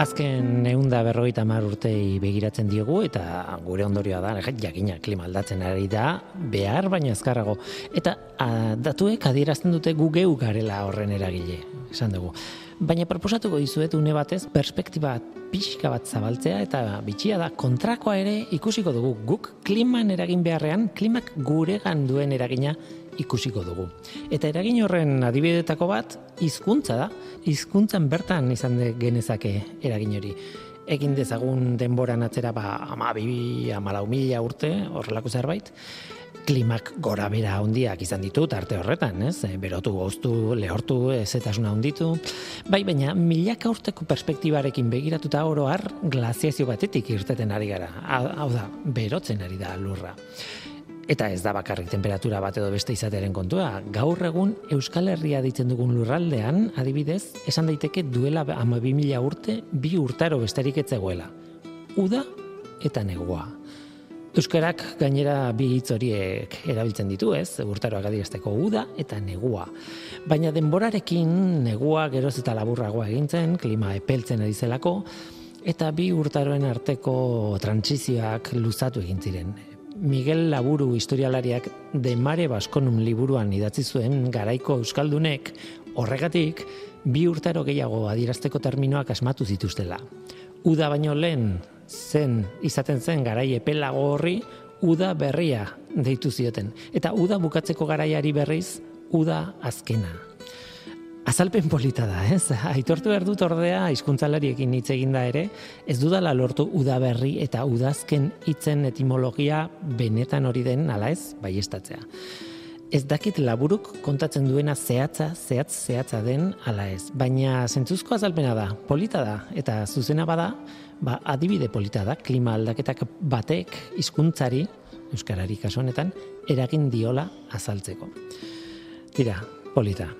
Azken neunda berrogeita mar urtei begiratzen diogu eta gure ondorioa da, jakina klima aldatzen ari da, behar baina azkarrago. Eta a, datuek adierazten dute gu geu garela horren eragile, esan dugu. Baina proposatuko dizuet une batez perspektiba pixka bat zabaltzea eta bitxia da kontrakoa ere ikusiko dugu guk kliman eragin beharrean klimak guregan duen eragina ikusiko dugu. Eta eragin horren adibidetako bat hizkuntza da. Hizkuntzan bertan izan de genezake eragin hori. Egin dezagun denboran atzera ba ama bibi, mila urte, horrelako zerbait klimak gora bera handiak izan ditu arte horretan, ez? E, berotu, goztu, lehortu, ezetasuna handitu. Bai, baina milaka urteko perspektibarekin begiratuta oro har glaziazio batetik irteten ari gara. Hau da, berotzen ari da lurra. Eta ez da bakarrik temperatura bat edo beste izatearen kontua. Gaur egun Euskal Herria ditzen dugun lurraldean, adibidez, esan daiteke duela ama mila urte, bi urtaro besterik etzegoela. Uda eta negua. Euskarak gainera bi hitz horiek erabiltzen ditu, ez? Urtaroak adierazteko uda eta negua. Baina denborarekin negua geroz eta laburragoa egintzen, klima epeltzen ari zelako eta bi urtaroen arteko trantsizioak luzatu egin ziren. Miguel Laburu historialariak de Mare Baskonum liburuan idatzi zuen garaiko euskaldunek horregatik bi urtaro gehiago adierazteko terminoak asmatu zituztela. Uda baino lehen zen izaten zen garai epelago horri uda berria deitu zioten eta uda bukatzeko garaiari berriz uda azkena Azalpen polita da, ez? Aitortu behar dut ordea, hizkuntzalariekin hitz eginda ere, ez dudala lortu udaberri eta udazken hitzen etimologia benetan hori den, ala ez, bai estatzea. Ez dakit laburuk kontatzen duena zehatza, zehatz, zehatza den, ala ez. Baina zentzuzko azalpena da, polita da, eta zuzena bada, ba, adibide polita da, klima aldaketak batek hizkuntzari euskarari kasu honetan eragin diola azaltzeko. Tira, polita.